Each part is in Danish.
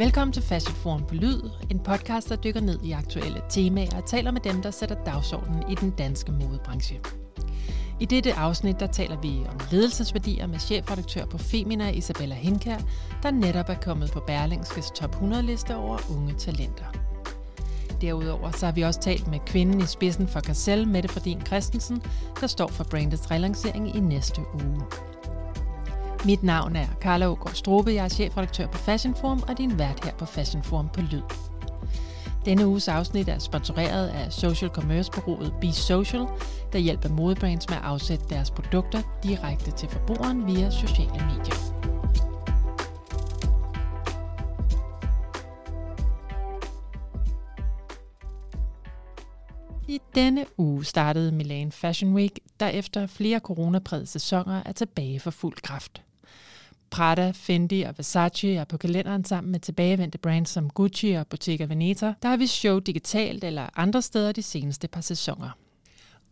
Velkommen til Fashion Forum på Lyd, en podcast, der dykker ned i aktuelle temaer og taler med dem, der sætter dagsordenen i den danske modebranche. I dette afsnit der taler vi om ledelsesværdier med chefredaktør på Femina Isabella Hinkær, der netop er kommet på Berlingskes top 100 liste over unge talenter. Derudover så har vi også talt med kvinden i spidsen for Cassell, Mette Fordin Christensen, der står for brandets relancering i næste uge. Mit navn er Carla Ågaard Strobe, jeg er chefredaktør på Fashion Forum og din vært her på Fashion Forum på Lyd. Denne uges afsnit er sponsoreret af social commerce-bureauet Be Social, der hjælper modebrands med at afsætte deres produkter direkte til forbrugeren via sociale medier. I denne uge startede Milan Fashion Week, der efter flere coronaprægede sæsoner er tilbage for fuld kraft. Prada, Fendi og Versace er på kalenderen sammen med tilbagevendte brands som Gucci og Bottega Veneta, der har vi show digitalt eller andre steder de seneste par sæsoner.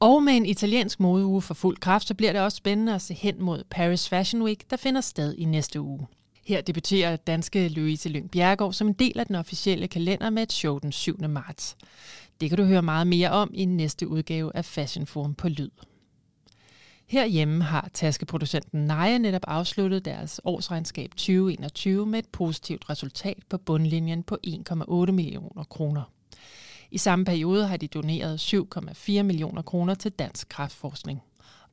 Og med en italiensk modeuge for fuld kraft, så bliver det også spændende at se hen mod Paris Fashion Week, der finder sted i næste uge. Her debuterer danske Louise Lyng Bjergård som en del af den officielle kalender med et show den 7. marts. Det kan du høre meget mere om i næste udgave af Fashion Forum på Lyd. Herhjemme har taskeproducenten Naja netop afsluttet deres årsregnskab 2021 med et positivt resultat på bundlinjen på 1,8 millioner kroner. I samme periode har de doneret 7,4 millioner kroner til dansk kraftforskning.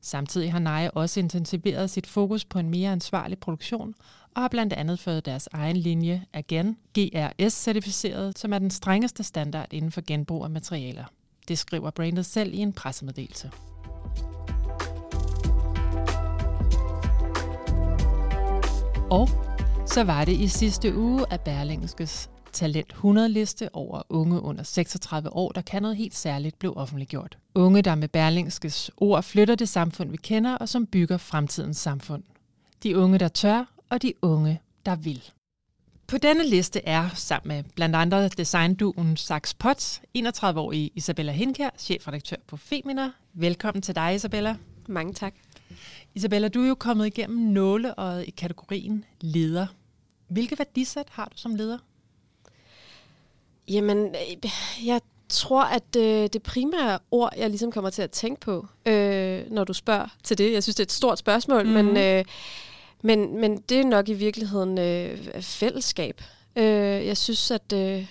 Samtidig har Naja også intensiveret sit fokus på en mere ansvarlig produktion og har blandt andet fået deres egen linje Again GRS-certificeret, som er den strengeste standard inden for genbrug af materialer. Det skriver brandet selv i en pressemeddelelse. Og så var det i sidste uge, at Berlingskes Talent 100-liste over unge under 36 år, der kan noget helt særligt, blev offentliggjort. Unge, der med Berlingskes ord flytter det samfund, vi kender, og som bygger fremtidens samfund. De unge, der tør, og de unge, der vil. På denne liste er, sammen med blandt andre designduen Sax Potts, 31-årige Isabella Hinkær, chefredaktør på Femina. Velkommen til dig, Isabella. Mange tak. Isabella, du er jo kommet igennem nåleøjet i kategorien leder. Hvilke værdisæt har du som leder? Jamen, jeg tror, at øh, det primære ord, jeg ligesom kommer til at tænke på, øh, når du spørger til det, jeg synes, det er et stort spørgsmål, mm. men, øh, men, men det er nok i virkeligheden øh, fællesskab. Øh, jeg synes, at øh,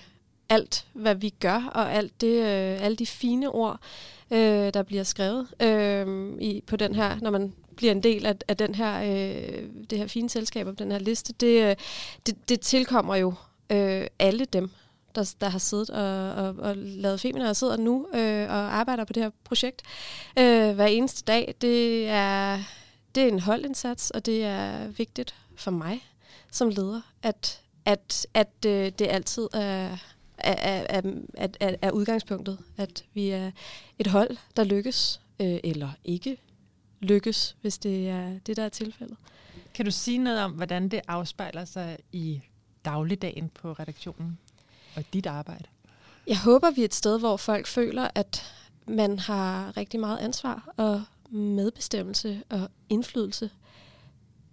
alt, hvad vi gør, og alt det, øh, alle de fine ord, øh, øh, der bliver skrevet øh, i, på den her, når man bliver en del af, af den her, øh, det her fine selskab og den her liste, det, øh, det, det tilkommer jo øh, alle dem, der, der har siddet og, og, og lavet Femina og sidder nu øh, og arbejder på det her projekt øh, hver eneste dag. Det er, det er en holdindsats, og det er vigtigt for mig som leder, at, at, at øh, det altid er, er, er, er, er, er udgangspunktet, at vi er et hold, der lykkes øh, eller ikke lykkes, hvis det er det, der er tilfældet. Kan du sige noget om, hvordan det afspejler sig i dagligdagen på redaktionen og dit arbejde? Jeg håber, vi er et sted, hvor folk føler, at man har rigtig meget ansvar og medbestemmelse og indflydelse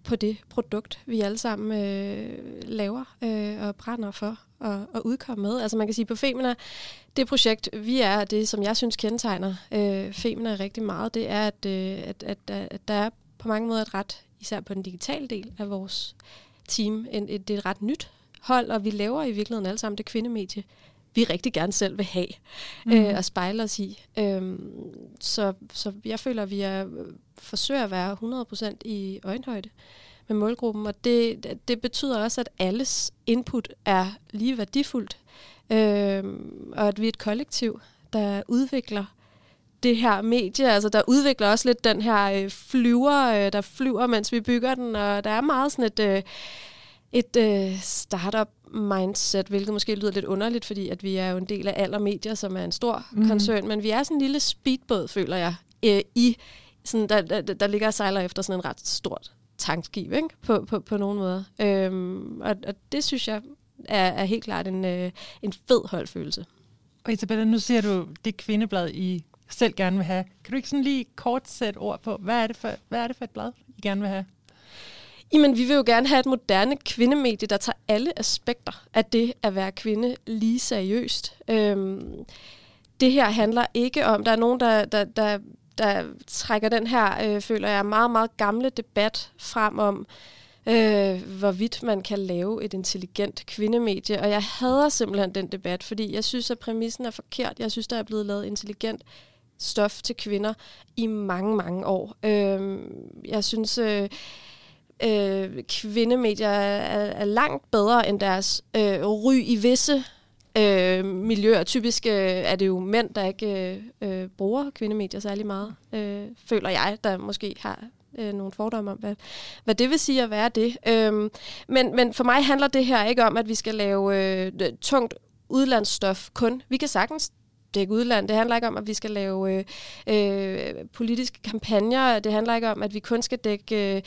på det produkt, vi alle sammen øh, laver øh, og brænder for at, at udkomme med. Altså man kan sige på Femina, det projekt, vi er, det som jeg synes kendetegner øh, Femina rigtig meget, det er, at, øh, at, at, at der er på mange måder et ret, især på den digitale del af vores team, en, et, det er et ret nyt hold, og vi laver i virkeligheden alle sammen det kvindemedie, vi rigtig gerne selv vil have mm. øh, og spejle os i. Øhm, så, så jeg føler, at vi er, forsøger at være 100% i øjenhøjde med målgruppen, og det, det betyder også, at alles input er lige værdifuldt, øhm, og at vi er et kollektiv, der udvikler det her medie, altså der udvikler også lidt den her øh, flyver, øh, der flyver, mens vi bygger den, og der er meget sådan et, øh, et øh, startup mindset, hvilket måske lyder lidt underligt, fordi at vi er jo en del af Aller Medier, som er en stor mm. koncern, men vi er sådan en lille speedbåd, føler jeg, øh, i sådan, der, der, der ligger og sejler efter sådan en ret stort tankskib, ikke? På, på, på nogle måder. Øhm, og, og det synes jeg er, er helt klart en, øh, en fed holdfølelse. Og Isabella, nu ser du det kvindeblad, I selv gerne vil have. Kan du ikke sådan lige kort sætte ord på, hvad er det for, hvad er det for et blad, I gerne vil have? Jamen, vi vil jo gerne have et moderne kvindemedie, der tager alle aspekter af det at være kvinde lige seriøst. Øhm, det her handler ikke om, der er nogen, der, der, der, der trækker den her, øh, føler jeg, meget, meget gamle debat frem om, øh, hvorvidt man kan lave et intelligent kvindemedie. Og jeg hader simpelthen den debat, fordi jeg synes, at præmissen er forkert. Jeg synes, der er blevet lavet intelligent stof til kvinder i mange, mange år. Øh, jeg synes... Øh, øh, kvindemedier er, er langt bedre end deres øh, ry i visse øh, miljøer. Typisk øh, er det jo mænd, der ikke øh, øh bruger kvindemedier særlig meget, øh, føler jeg, der måske har øh, nogle fordomme om, hvad, hvad det vil sige at være det. Øhm, men, men for mig handler det her ikke om, at vi skal lave øh, tungt udlandsstof kun. Vi kan sagtens dække udland. Det handler ikke om, at vi skal lave øh, øh, politiske kampagner. Det handler ikke om, at vi kun skal dække øh,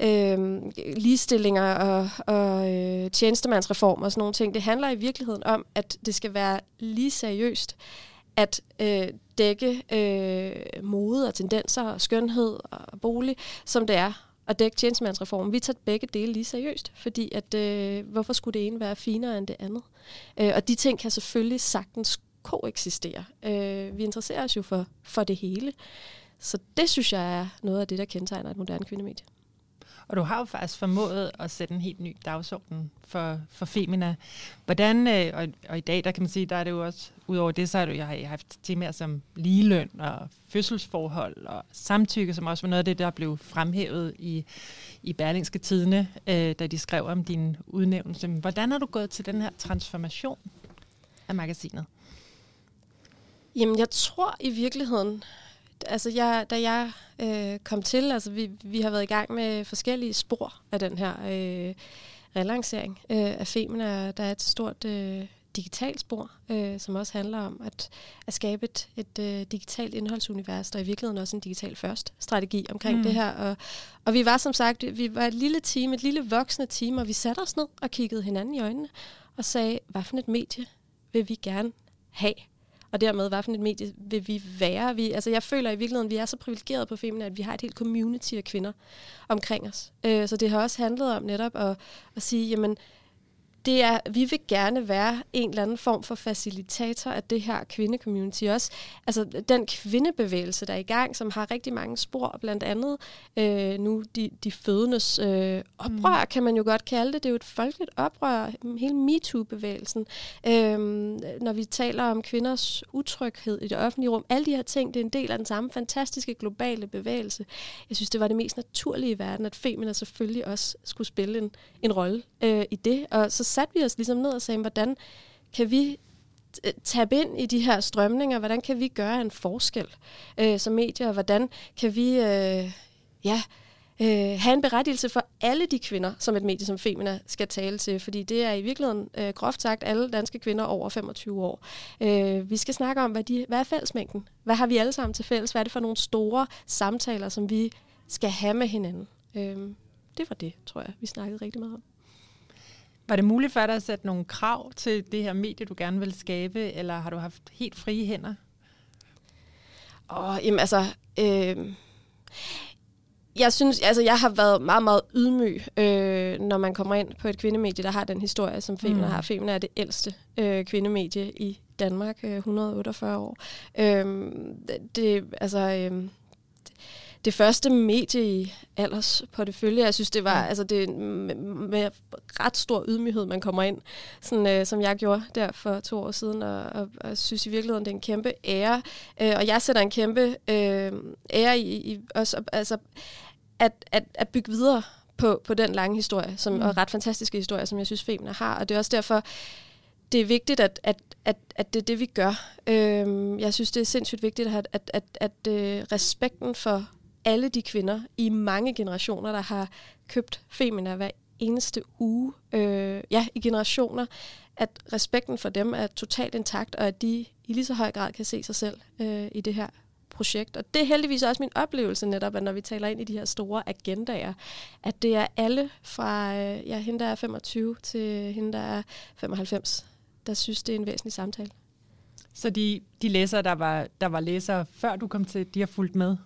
øh, ligestillinger og, og øh, tjenestemandsreformer og sådan nogle ting. Det handler i virkeligheden om, at det skal være lige seriøst at øh, dække øh, mode og tendenser og skønhed og bolig, som det er at dække tjenestemandsreformen. Vi tager begge dele lige seriøst, fordi at, øh, hvorfor skulle det ene være finere end det andet? Øh, og de ting kan selvfølgelig sagtens koeksistere. Øh, vi interesserer os jo for, for det hele. Så det synes jeg er noget af det, der kendetegner et moderne kvindemedie. Og du har jo faktisk formået at sætte en helt ny dagsorden for, for Femina. Hvordan, øh, og, og i dag, der kan man sige, der er det jo også, udover det, så har du jeg har haft temaer som ligeløn og fødselsforhold og samtykke, som også var noget af det, der blev fremhævet i, i Berlingske Tidene, øh, da de skrev om din udnævnelse. Hvordan har du gået til den her transformation af magasinet? Jamen, jeg tror i virkeligheden, altså jeg, da jeg øh, kom til, altså vi, vi har været i gang med forskellige spor af den her øh, relancering øh, af Femina. Der er et stort øh, digitalt spor, øh, som også handler om at, at skabe et, et øh, digitalt indholdsunivers, der er i virkeligheden også en digital først strategi omkring mm. det her. Og, og vi var som sagt, vi var et lille team, et lille voksne team, og vi satte os ned og kiggede hinanden i øjnene og sagde, hvad for et medie vil vi gerne have? Og dermed, hvad for et medie vil vi være? Vi, altså, jeg føler i virkeligheden, at vi er så privilegerede på Femina, at vi har et helt community af kvinder omkring os. Øh, så det har også handlet om netop at, at sige, jamen, det er, vi vil gerne være en eller anden form for facilitator af det her kvindecommunity også. Altså den kvindebevægelse, der er i gang, som har rigtig mange spor, blandt andet øh, nu de, de fødendes øh, oprør, mm. kan man jo godt kalde det. Det er jo et folkeligt oprør, hele MeToo-bevægelsen. Øh, når vi taler om kvinders utryghed i det offentlige rum, alle de her ting, det er en del af den samme fantastiske globale bevægelse. Jeg synes, det var det mest naturlige i verden, at Femina selvfølgelig også skulle spille en, en rolle øh, i det. Og så satte vi os ligesom ned og sagde, hvordan kan vi øh, tabe ind i de her strømninger? Hvordan kan vi gøre en forskel øh, som medier? Hvordan kan vi øh, ja, øh, have en berettigelse for alle de kvinder, som et medie som Femina skal tale til? Fordi det er i virkeligheden øh, groft sagt alle danske kvinder over 25 år. Øh, vi skal snakke om, hvad, de, hvad er fællesmængden? Hvad har vi alle sammen til fælles? Hvad er det for nogle store samtaler, som vi skal have med hinanden? Øh, det var det, tror jeg, vi snakkede rigtig meget om. Var det muligt for dig at sætte nogle krav til det her medie, du gerne vil skabe, eller har du haft helt frie hænder? Åh, oh, jamen altså... Øh, jeg synes, altså jeg har været meget, meget ydmyg, øh, når man kommer ind på et kvindemedie, der har den historie, som Femina mm. har. Femina er det ældste øh, kvindemedie i Danmark, øh, 148 år. Øh, det, altså... Øh, det første medie i alders portefølje. Jeg synes, det var altså det med, med ret stor ydmyghed, man kommer ind, sådan, øh, som jeg gjorde der for to år siden, og, og, og synes i virkeligheden, det er en kæmpe ære. Øh, og jeg sætter en kæmpe øh, ære i, i også, altså, at, at, at bygge videre på, på den lange historie, som, mm. og ret fantastiske historie, som jeg synes, Femina har. Og det er også derfor, det er vigtigt, at, at, at, at det er det, vi gør. Øh, jeg synes, det er sindssygt vigtigt, at, at, at, at øh, respekten for alle de kvinder i mange generationer, der har købt Femina hver eneste uge, øh, ja, i generationer, at respekten for dem er totalt intakt, og at de i lige så høj grad kan se sig selv øh, i det her projekt. Og det er heldigvis også min oplevelse netop, at når vi taler ind i de her store agendaer, at det er alle fra øh, ja, hende, der er 25 til hende, der er 95, der synes, det er en væsentlig samtale. Så de, de læsere, der var, der var læsere før du kom til, de har fulgt med?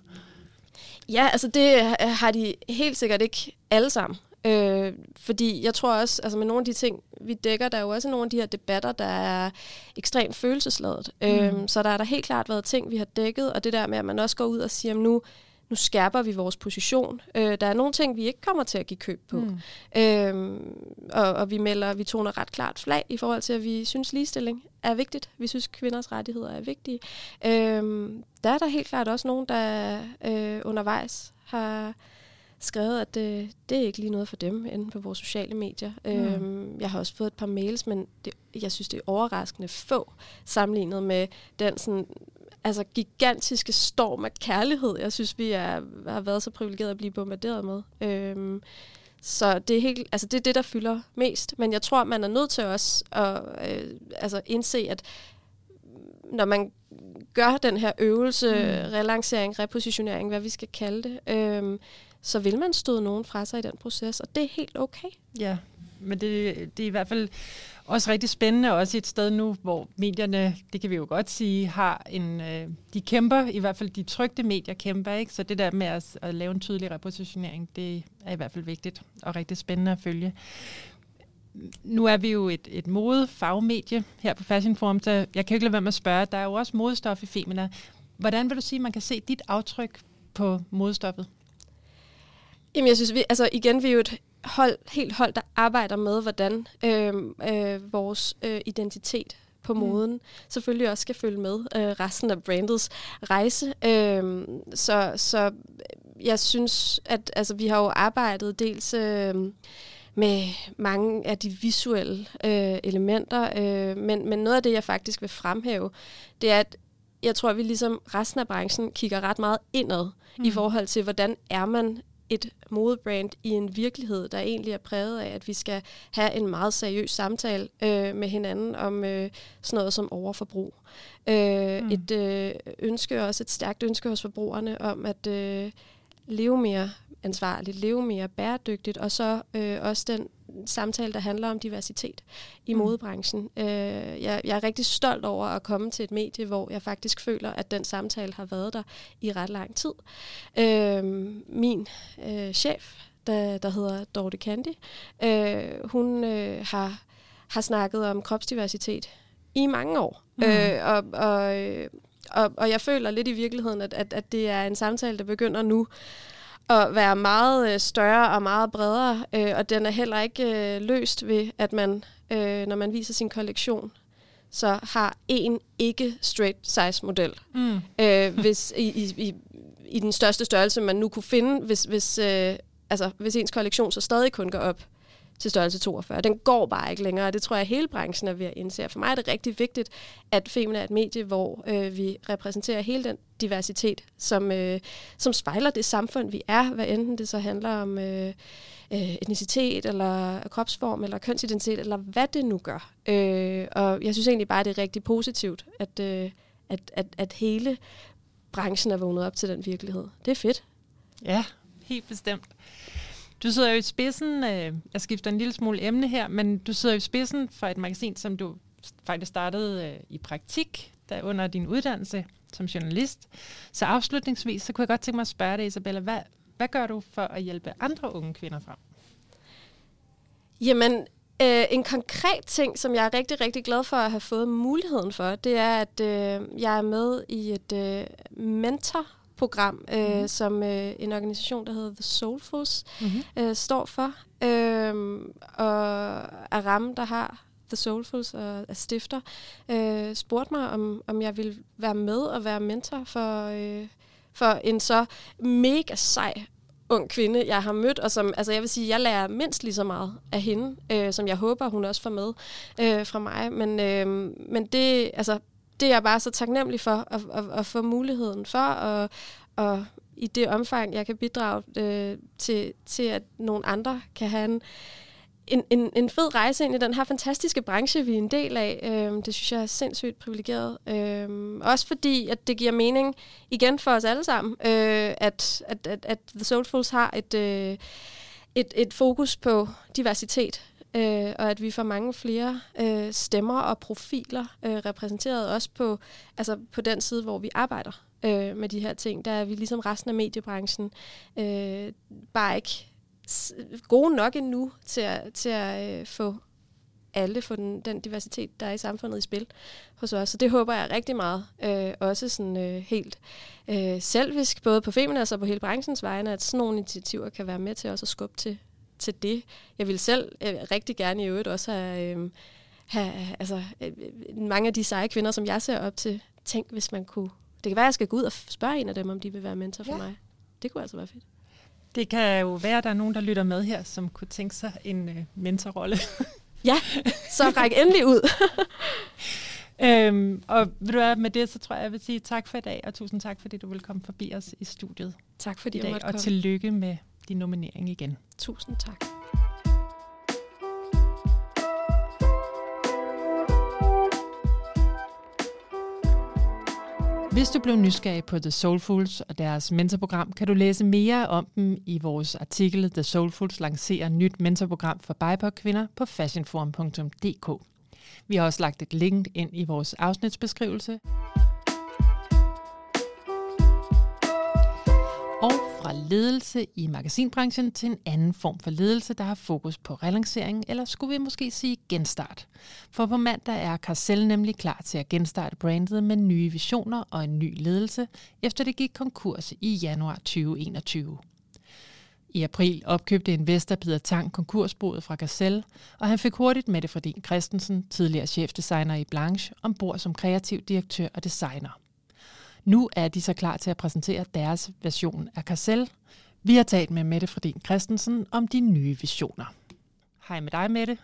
Ja, altså det har de helt sikkert ikke alle sammen. Øh, fordi jeg tror også, altså med nogle af de ting, vi dækker, der er jo også nogle af de her debatter, der er ekstremt følelsesladet. Mm. Øh, så der er der helt klart været ting, vi har dækket, og det der med, at man også går ud og siger, nu nu skærper vi vores position. Øh, der er nogle ting, vi ikke kommer til at give køb på. Mm. Øh, og, og vi melder, vi toner ret klart flag i forhold til, at vi synes, ligestilling er vigtigt. Vi synes, kvinders rettigheder er vigtige. Øh, der er der helt klart også nogen, der øh, undervejs har skrevet, at det, det er ikke lige noget for dem inde på vores sociale medier. Mm. Øhm, jeg har også fået et par mails, men det, jeg synes, det er overraskende få sammenlignet med den sådan altså gigantiske storm af kærlighed, jeg synes, vi er, har været så privilegeret at blive bombarderet med. Øhm, så det er, helt, altså det er det, der fylder mest. Men jeg tror, man er nødt til også at øh, altså indse, at når man gør den her øvelse, mm. relancering, repositionering, hvad vi skal kalde det, øh, så vil man støde nogen fra sig i den proces, og det er helt okay. Ja, men det, det er i hvert fald også rigtig spændende, også et sted nu, hvor medierne, det kan vi jo godt sige, har en, øh, de kæmper, i hvert fald de trygte medier kæmper, ikke? så det der med at, at lave en tydelig repositionering, det er i hvert fald vigtigt og rigtig spændende at følge. Nu er vi jo et, et mode fagmedie her på Fashion Forum, så jeg kan ikke lade være med at spørge, der er jo også modestof i Femina. Hvordan vil du sige, at man kan se dit aftryk på modestoffet? Jamen, jeg synes, vi, altså igen, vi er jo et hold, helt hold, der arbejder med, hvordan øh, øh, vores øh, identitet på mm. moden mm. selvfølgelig også skal følge med øh, resten af brandets rejse. Øh, så, så jeg synes, at altså, vi har jo arbejdet dels øh, med mange af de visuelle øh, elementer, øh, men, men noget af det, jeg faktisk vil fremhæve, det er, at jeg tror, at vi ligesom resten af branchen kigger ret meget indad mm. i forhold til, hvordan er man et modebrand i en virkelighed, der egentlig er præget af, at vi skal have en meget seriøs samtale øh, med hinanden om øh, sådan noget som overforbrug. Øh, mm. Et øh, ønske, også et stærkt ønske hos forbrugerne om at øh, leve mere ansvarligt, leve mere bæredygtigt, og så øh, også den samtale, der handler om diversitet i mm. modebranchen. Øh, jeg, jeg er rigtig stolt over at komme til et medie, hvor jeg faktisk føler, at den samtale har været der i ret lang tid. Øh, min øh, chef, der, der hedder Dorte Candy, øh, hun øh, har, har snakket om kropsdiversitet i mange år. Mm. Øh, og, og, øh, og, og jeg føler lidt i virkeligheden, at, at, at det er en samtale, der begynder nu at være meget øh, større og meget bredere, øh, og den er heller ikke øh, løst ved, at man, øh, når man viser sin kollektion, så har en ikke straight size model. Mm. Øh, hvis i, i, i, i den største størrelse, man nu kunne finde, hvis, hvis, øh, altså, hvis ens kollektion så stadig kun går op til størrelse 42. Den går bare ikke længere, og det tror jeg, at hele branchen er ved at indse. For mig er det rigtig vigtigt, at Femina er et medie, hvor øh, vi repræsenterer hele den diversitet, som, øh, som spejler det samfund, vi er, hvad enten det så handler om øh, øh etnicitet, eller kropsform, eller kønsidentitet, eller hvad det nu gør. Øh, og jeg synes egentlig bare, at det er rigtig positivt, at, øh, at, at, at hele branchen er vågnet op til den virkelighed. Det er fedt. Ja, helt bestemt. Du sidder jo i spidsen, øh, jeg skifter en lille smule emne her, men du sidder jo i spidsen for et magasin, som du faktisk startede øh, i praktik der under din uddannelse som journalist. Så afslutningsvis, så kunne jeg godt tænke mig at spørge dig, Isabella, hvad, hvad gør du for at hjælpe andre unge kvinder frem? Jamen, øh, en konkret ting, som jeg er rigtig, rigtig glad for at have fået muligheden for, det er, at øh, jeg er med i et øh, mentor program, øh, mm. som øh, en organisation, der hedder The Soulfuls, mm-hmm. øh, står for. Øh, og Aram, der har The Soulfuls og er stifter, øh, spurgte mig, om, om jeg ville være med og være mentor for, øh, for en så mega sej ung kvinde, jeg har mødt, og som, altså jeg vil sige, jeg lærer mindst lige så meget af hende, øh, som jeg håber, hun også får med øh, fra mig. Men, øh, men det, altså, det er jeg bare så taknemmelig for, at, at, at få muligheden for, og, og i det omfang, jeg kan bidrage øh, til, til, at nogle andre kan have en, en, en, en fed rejse ind i den her fantastiske branche, vi er en del af. Øh, det synes jeg er sindssygt privilegeret. Øh, også fordi, at det giver mening, igen for os alle sammen, øh, at, at, at, at The Soulfuls har et, øh, et, et fokus på diversitet øh, og at vi får mange flere øh, stemmer og profiler øh, repræsenteret også på, altså på den side, hvor vi arbejder øh, med de her ting. Der er vi ligesom resten af mediebranchen øh, bare ikke gode nok endnu til at, til at øh, få alle få den, den diversitet, der er i samfundet i spil hos os. Så det håber jeg rigtig meget. Øh, også sådan øh, helt øh, selvisk, både på Feminas og på hele branchens vegne, at sådan nogle initiativer kan være med til også at skubbe til, til det. Jeg vil selv øh, rigtig gerne i øvrigt også have, øh, have altså, øh, mange af de seje kvinder, som jeg ser op til. Tænk, hvis man kunne... Det kan være, at jeg skal gå ud og spørge en af dem, om de vil være mentor for ja. mig. Det kunne altså være fedt. Det kan jo være, at der er nogen, der lytter med her, som kunne tænke sig en øh, mentorrolle. ja, så ræk endelig ud. øhm, og vil du være med det, så tror jeg, jeg vil sige tak for i dag, og tusind tak, fordi du vil komme forbi os i studiet. Tak fordi i dag, jeg og tillykke med din nominering igen. Tusind tak. Hvis du blev nysgerrig på The Soulfuls og deres mentorprogram, kan du læse mere om dem i vores artikel The Soulfuls lancerer nyt mentorprogram for BIPOC-kvinder på fashionforum.dk. Vi har også lagt et link ind i vores afsnitsbeskrivelse. Ledelse i magasinbranchen til en anden form for ledelse, der har fokus på relancering, eller skulle vi måske sige genstart. For på mandag er Carcel nemlig klar til at genstarte brandet med nye visioner og en ny ledelse, efter det gik konkurs i januar 2021. I april opkøbte investor Peter Tang konkursboet fra Carcel, og han fik hurtigt Mette Fredin Christensen, tidligere chefdesigner i Blanche, ombord som kreativ direktør og designer. Nu er de så klar til at præsentere deres version af Carcel. Vi har talt med Mette Fredin Christensen om de nye visioner. Hej med dig, Mette.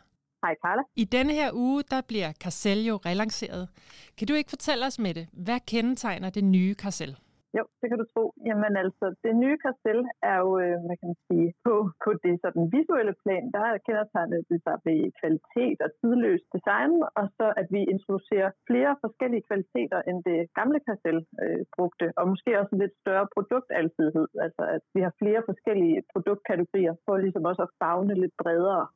Hej, Carla. I denne her uge, der bliver Carcel jo relanceret. Kan du ikke fortælle os, Mette, hvad kendetegner det nye Carcel? Jo, det kan du tro. Jamen altså, det nye Castell er jo, øh, hvad kan man sige, på, på det sådan visuelle plan, der kendetegnet det sig ved kvalitet og tidløs design, og så at vi introducerer flere forskellige kvaliteter, end det gamle Castell øh, brugte, og måske også en lidt større produktalsidighed, altså at vi har flere forskellige produktkategorier, for ligesom også at fagne lidt bredere.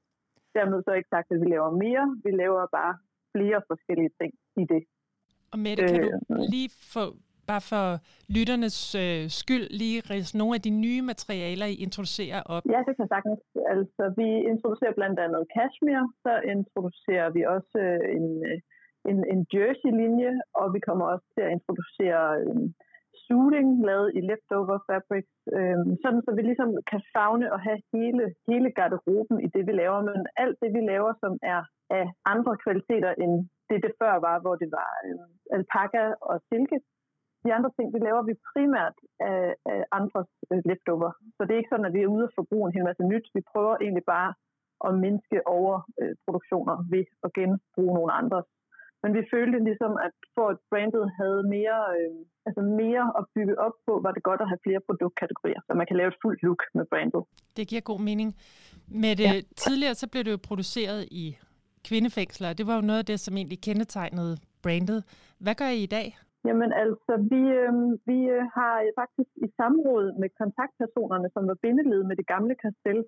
Dermed så ikke sagt, at vi laver mere, vi laver bare flere forskellige ting i det. Og Mette, kan du øh, lige få bare for lytternes øh, skyld lige rise nogle af de nye materialer, I introducerer op? Ja, det kan sagtens. Altså, vi introducerer blandt andet cashmere, så introducerer vi også øh, en, øh, en, en jersey-linje, og vi kommer også til at introducere øh, suiting lavet i leftover fabrics, øh, sådan så vi ligesom kan fagne og have hele, hele garderoben i det, vi laver, men alt det, vi laver, som er af andre kvaliteter end det, det før var, hvor det var øh, alpaka og silke, de andre ting, det laver vi primært af, af andres øh, leftover. Så det er ikke sådan, at vi er ude og forbruge en hel masse nyt. Vi prøver egentlig bare at mindske overproduktioner øh, ved at genbruge nogle andres. Men vi følte ligesom, at for at brandet havde mere, øh, altså mere at bygge op på, var det godt at have flere produktkategorier, så man kan lave et fuldt look med brandet. Det giver god mening. Med det, ja. Tidligere så blev det jo produceret i kvindefængsler, det var jo noget af det, som egentlig kendetegnede brandet. Hvad gør I i dag? Jamen altså, vi, øh, vi øh, har øh, faktisk i samråd med kontaktpersonerne, som var bindeled med det gamle kastel,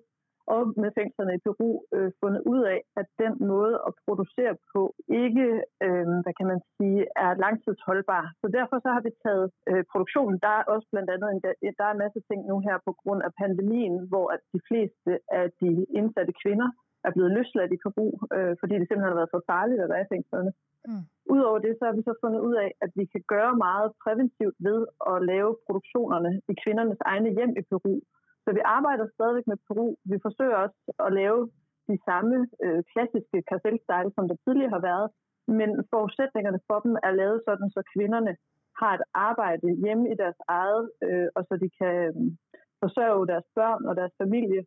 og med fængslerne i Peru øh, fundet ud af, at den måde at producere på ikke, øh, hvad kan man sige, er langtidsholdbar. Så derfor så har vi taget øh, produktionen. Der er også blandt andet en, der er en masse ting nu her på grund af pandemien, hvor at de fleste af de indsatte kvinder er blevet løsladt i Peru, øh, fordi det simpelthen har været for farligt at være i fængslerne. Mm. Udover det, så har vi så fundet ud af, at vi kan gøre meget præventivt ved at lave produktionerne i kvindernes egne hjem i Peru. Så vi arbejder stadigvæk med Peru. Vi forsøger også at lave de samme øh, klassiske karselstyle, som der tidligere har været, men forudsætningerne for dem er lavet sådan, så kvinderne har et arbejde hjemme i deres eget, øh, og så de kan øh, forsørge deres børn og deres familie,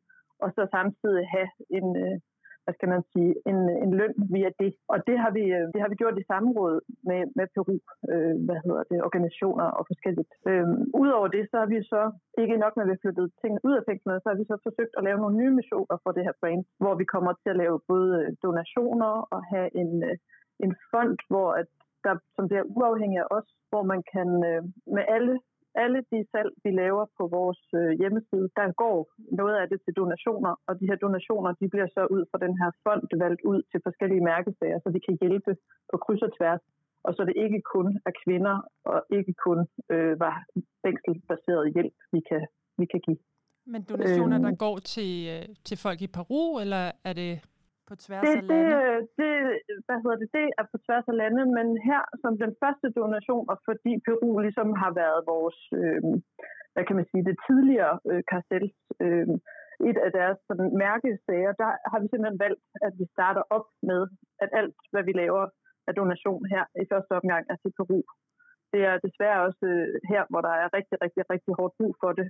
og så samtidig have en, øh, hvad skal man sige, en, en løn via det. Og det har vi, øh, det har vi gjort i samråd med, med Peru, øh, hvad hedder det, organisationer og forskelligt. Øh, Udover det, så har vi så, ikke nok med at vi flyttet tingene ud af fængslerne, så har vi så forsøgt at lave nogle nye missioner for det her brand, hvor vi kommer til at lave både øh, donationer og have en, øh, en fond, hvor at der, som bliver uafhængig af os, hvor man kan med alle alle de salg, vi laver på vores øh, hjemmeside, der går noget af det til donationer, og de her donationer, de bliver så ud fra den her fond valgt ud til forskellige mærkesager, så vi kan hjælpe på kryds og tværs, og så det ikke kun er kvinder, og ikke kun øh, var fængselsbaseret hjælp, vi kan, vi kan give. Men donationer, der øhm. går til, øh, til folk i Peru, eller er det på tværs det, af lande? Det, det, hvad hedder det, det er på tværs af lande, men her som den første donation, og fordi Peru ligesom har været vores, øh, hvad kan man sige, det tidligere øh, kartels, øh, et af deres sådan, mærkesager, der har vi simpelthen valgt, at vi starter op med, at alt, hvad vi laver af donation her i første omgang, er til Peru. Det er desværre også øh, her, hvor der er rigtig, rigtig, rigtig hårdt brug for det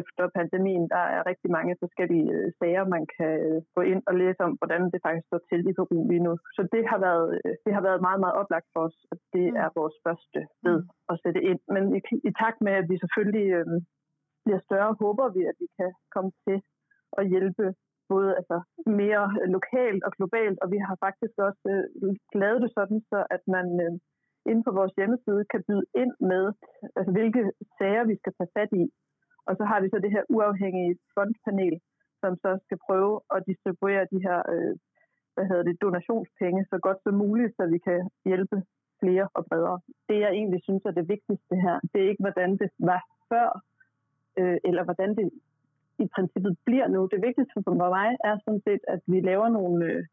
efter pandemien. Der er rigtig mange forskellige øh, sager, man kan øh, gå ind og læse om, hvordan det faktisk står til i Peru lige nu. Så det har været, øh, det har været meget, meget oplagt for os, at det mm. er vores første ved mm. at sætte ind. Men i, i takt med, at vi selvfølgelig øh, bliver større, håber vi, at vi kan komme til at hjælpe både altså, mere lokalt og globalt, og vi har faktisk også øh, lavet det sådan, så at man øh, inde på vores hjemmeside kan byde ind med, altså, hvilke sager vi skal tage fat i. Og så har vi så det her uafhængige fondpanel, som så skal prøve at distribuere de her øh, hvad hedder det, donationspenge så godt som muligt, så vi kan hjælpe flere og bredere. Det jeg egentlig synes er det vigtigste her, det er ikke hvordan det var før, øh, eller hvordan det i princippet bliver nu. Det vigtigste for mig er sådan set, at vi laver nogle øh,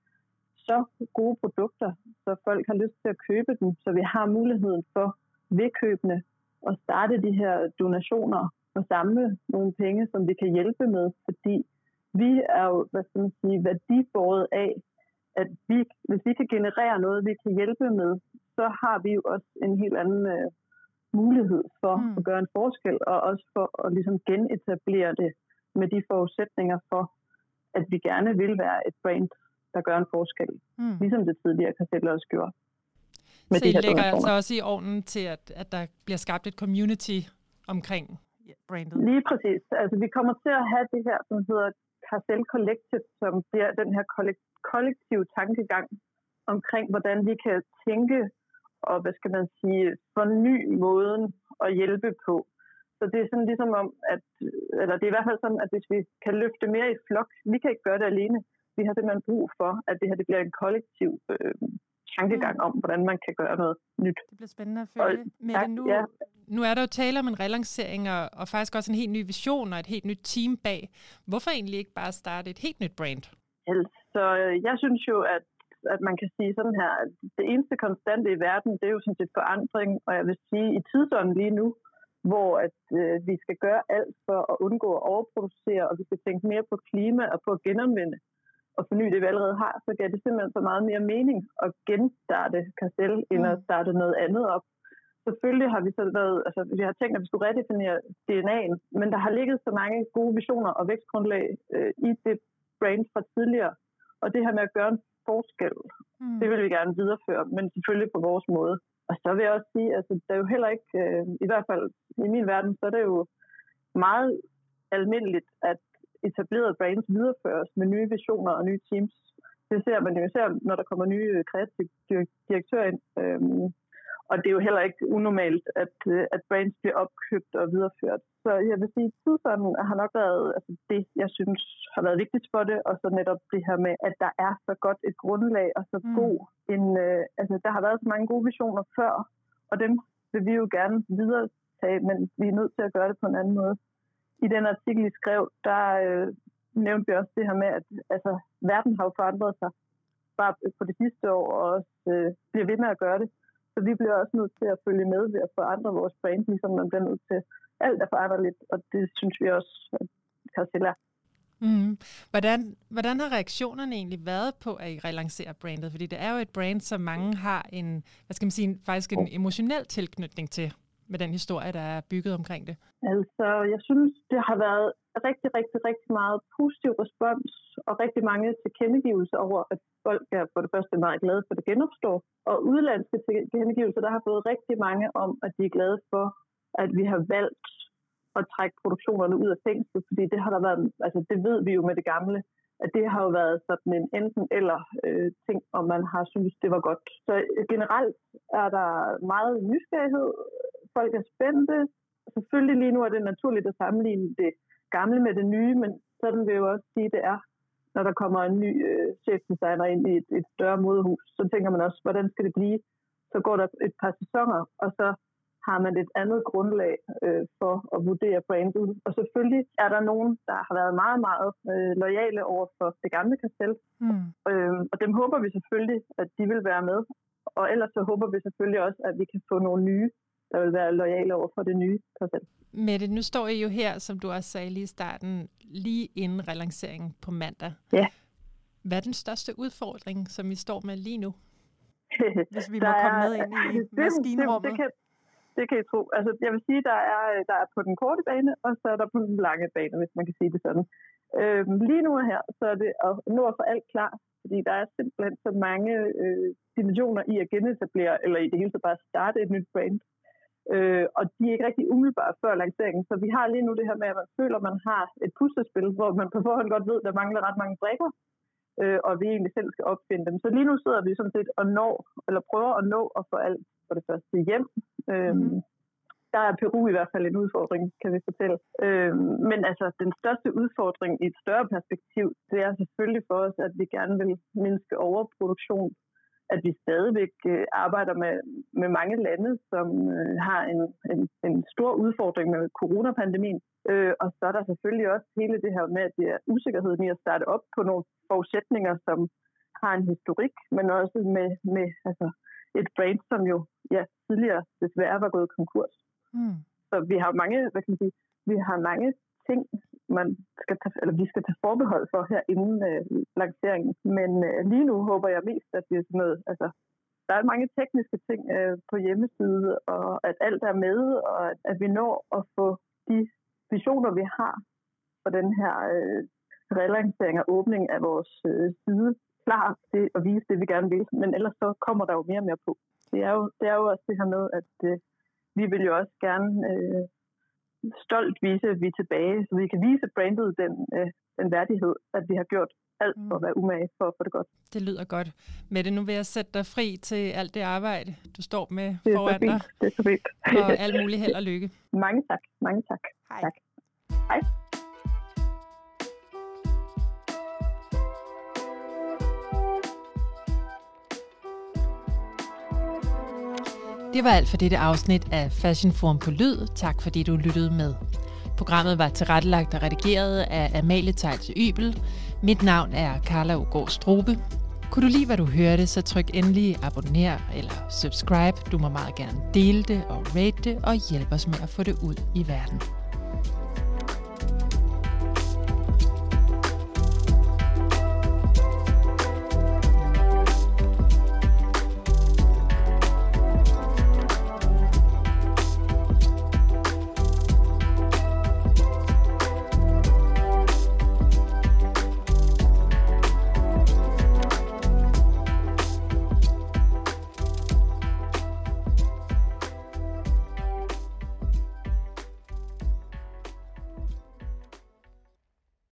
så gode produkter, så folk har lyst til at købe dem, så vi har muligheden for ved købene at starte de her donationer og samle nogle penge, som vi kan hjælpe med, fordi vi er jo, hvad skal man sige, værdibåret af, at vi, hvis vi kan generere noget, vi kan hjælpe med, så har vi jo også en helt anden øh, mulighed for mm. at gøre en forskel, og også for at ligesom genetablere det med de forudsætninger for, at vi gerne vil være et brand, der gør en forskel. Mm. Ligesom det tidligere Kassel også gjorde. Med så I lægger altså også i ovnen til, at, at der bliver skabt et community omkring brandet? Lige præcis. Altså, vi kommer til at have det her, som hedder Carcel Collective, som bliver den her kollektiv tankegang omkring, hvordan vi kan tænke og, hvad skal man sige, forny måden at hjælpe på. Så det er sådan ligesom om, at, eller det er i hvert fald sådan, at hvis vi kan løfte mere i flok, vi kan ikke gøre det alene. Vi har simpelthen brug for, at det her det bliver en kollektiv øh, tankegang om, hvordan man kan gøre noget nyt. Det bliver spændende at følge. Og, med ja, nu, ja. nu er der jo tale om en relancering og, og faktisk også en helt ny vision og et helt nyt team bag. Hvorfor egentlig ikke bare starte et helt nyt brand? Så øh, jeg synes jo, at at man kan sige sådan her, at det eneste konstante i verden, det er jo sådan set forandring, og jeg vil sige i tidsånden lige nu, hvor at øh, vi skal gøre alt for at undgå at overproducere, og vi skal tænke mere på klima og på at genanvende og forny det, vi allerede har, så giver det simpelthen så meget mere mening at genstarte Castell, end at mm. starte noget andet op. Selvfølgelig har vi så været, altså vi har tænkt, at vi skulle redefinere DNA'en, men der har ligget så mange gode visioner og vækstgrundlag øh, i det brand fra tidligere. Og det her med at gøre en forskel, mm. det vil vi gerne videreføre, men selvfølgelig på vores måde. Og så vil jeg også sige, at altså, der er jo heller ikke, øh, i hvert fald i min verden, så er det jo meget almindeligt, at etablerede brands videreføres med nye visioner og nye teams. Det ser man jo især, når der kommer nye kreative direktører ind. Øhm, og det er jo heller ikke unormalt, at, øh, at brands bliver opkøbt og videreført. Så jeg vil sige, at tidsånden har nok været altså det, jeg synes har været vigtigst for det, og så netop det her med, at der er så godt et grundlag og så mm. god en... Øh, altså, der har været så mange gode visioner før, og dem vil vi jo gerne videre tage, men vi er nødt til at gøre det på en anden måde i den artikel, I skrev, der øh, nævnte vi også det her med, at altså, verden har jo forandret sig bare på det sidste år, og også øh, bliver ved med at gøre det. Så vi bliver også nødt til at følge med ved at forandre vores brand, ligesom man bliver nødt til. Alt er foranderligt, og det synes vi også, at Carcella Mm. Hvordan, hvordan har reaktionerne egentlig været på, at I relancerer brandet? Fordi det er jo et brand, som mange har en, hvad skal man sige, faktisk en emotionel tilknytning til med den historie, der er bygget omkring det? Altså, jeg synes, det har været rigtig, rigtig, rigtig meget positiv respons og rigtig mange tilkendegivelser over, at folk er for det første meget glade for, at det genopstår. Og udlandske tilkendegivelser, der har fået rigtig mange om, at de er glade for, at vi har valgt at trække produktionerne ud af fængslet, fordi det har der været, altså det ved vi jo med det gamle, at det har jo været sådan en enten eller øh, ting, og man har synes det var godt. Så generelt er der meget nysgerrighed folk er spændte. Selvfølgelig lige nu er det naturligt at sammenligne det gamle med det nye, men sådan vil jeg jo også sige, det er, når der kommer en ny øh, chefdesigner ind i et, et større modehus. Så tænker man også, hvordan skal det blive? Så går der et par sæsoner, og så har man et andet grundlag øh, for at vurdere brandet. Og selvfølgelig er der nogen, der har været meget, meget øh, lojale over for det gamle kastel. Mm. Øh, og dem håber vi selvfølgelig, at de vil være med. Og ellers så håber vi selvfølgelig også, at vi kan få nogle nye, der vil være lojale over for det nye kastel. Mette, nu står I jo her, som du også sagde lige i starten, lige inden relanceringen på mandag. Ja. Hvad er den største udfordring, som I står med lige nu? Hvis vi må komme med ind i maskinrummet. Det, det, kan, det kan I tro. Altså, jeg vil sige, der er, der er på den korte bane, og så er der på den lange bane, hvis man kan sige det sådan. Øhm, lige nu her, så er det at nå få alt klar, fordi der er simpelthen så mange øh, dimensioner i at genetablere, eller i det hele taget bare starte et nyt brand. Øh, og de er ikke rigtig umiddelbare før lanceringen. Så vi har lige nu det her med, at man føler, at man har et puslespil, hvor man på forhånd godt ved, at der mangler ret mange brikker, øh, og vi egentlig selv skal opfinde dem. Så lige nu sidder vi sådan set og når, eller prøver at nå at få alt for det første hjem. Øh, mm. Der er Peru i hvert fald en udfordring, kan vi fortælle. Øh, men altså, den største udfordring i et større perspektiv, det er selvfølgelig for os, at vi gerne vil mindske overproduktion at vi stadigvæk øh, arbejder med, med mange lande, som øh, har en, en, en stor udfordring med coronapandemien. Øh, og så er der selvfølgelig også hele det her med, at det er usikkerheden i at starte op på nogle forudsætninger, som har en historik, men også med, med altså, et brand, som jo ja, tidligere desværre var gået konkurs. Mm. Så vi har mange, hvad kan man sige, vi har mange ting, man skal tage, eller vi skal tage forbehold for her inden øh, lanceringen. Men øh, lige nu håber jeg mest, at det er sådan noget, altså der er mange tekniske ting øh, på hjemmeside, og at alt er med, og at, at vi når at få de visioner, vi har for den her øh, relancering og åbning af vores øh, side klar til at vise det, vi gerne vil. Men ellers så kommer der jo mere og mere på. Det er jo, det er jo også det her med, at øh, vi vil jo også gerne øh, stolt vise, at vi er tilbage, så vi kan vise brandet den, øh, den værdighed, at vi har gjort alt for at mm. være umage for at få det godt. Det lyder godt. Mette, nu vil jeg sætte dig fri til alt det arbejde, du står med foran dig. Det er så fint. og alt muligt held og lykke. Mange tak. Mange tak. Hej. Tak. Hej. Det var alt for dette afsnit af Fashion Forum på Lyd. Tak fordi du lyttede med. Programmet var tilrettelagt og redigeret af Amalie Tejls Ybel. Mit navn er Carla Ugård Strube. Kunne du lide, hvad du hørte, så tryk endelig abonner eller subscribe. Du må meget gerne dele det og rate det og hjælpe os med at få det ud i verden.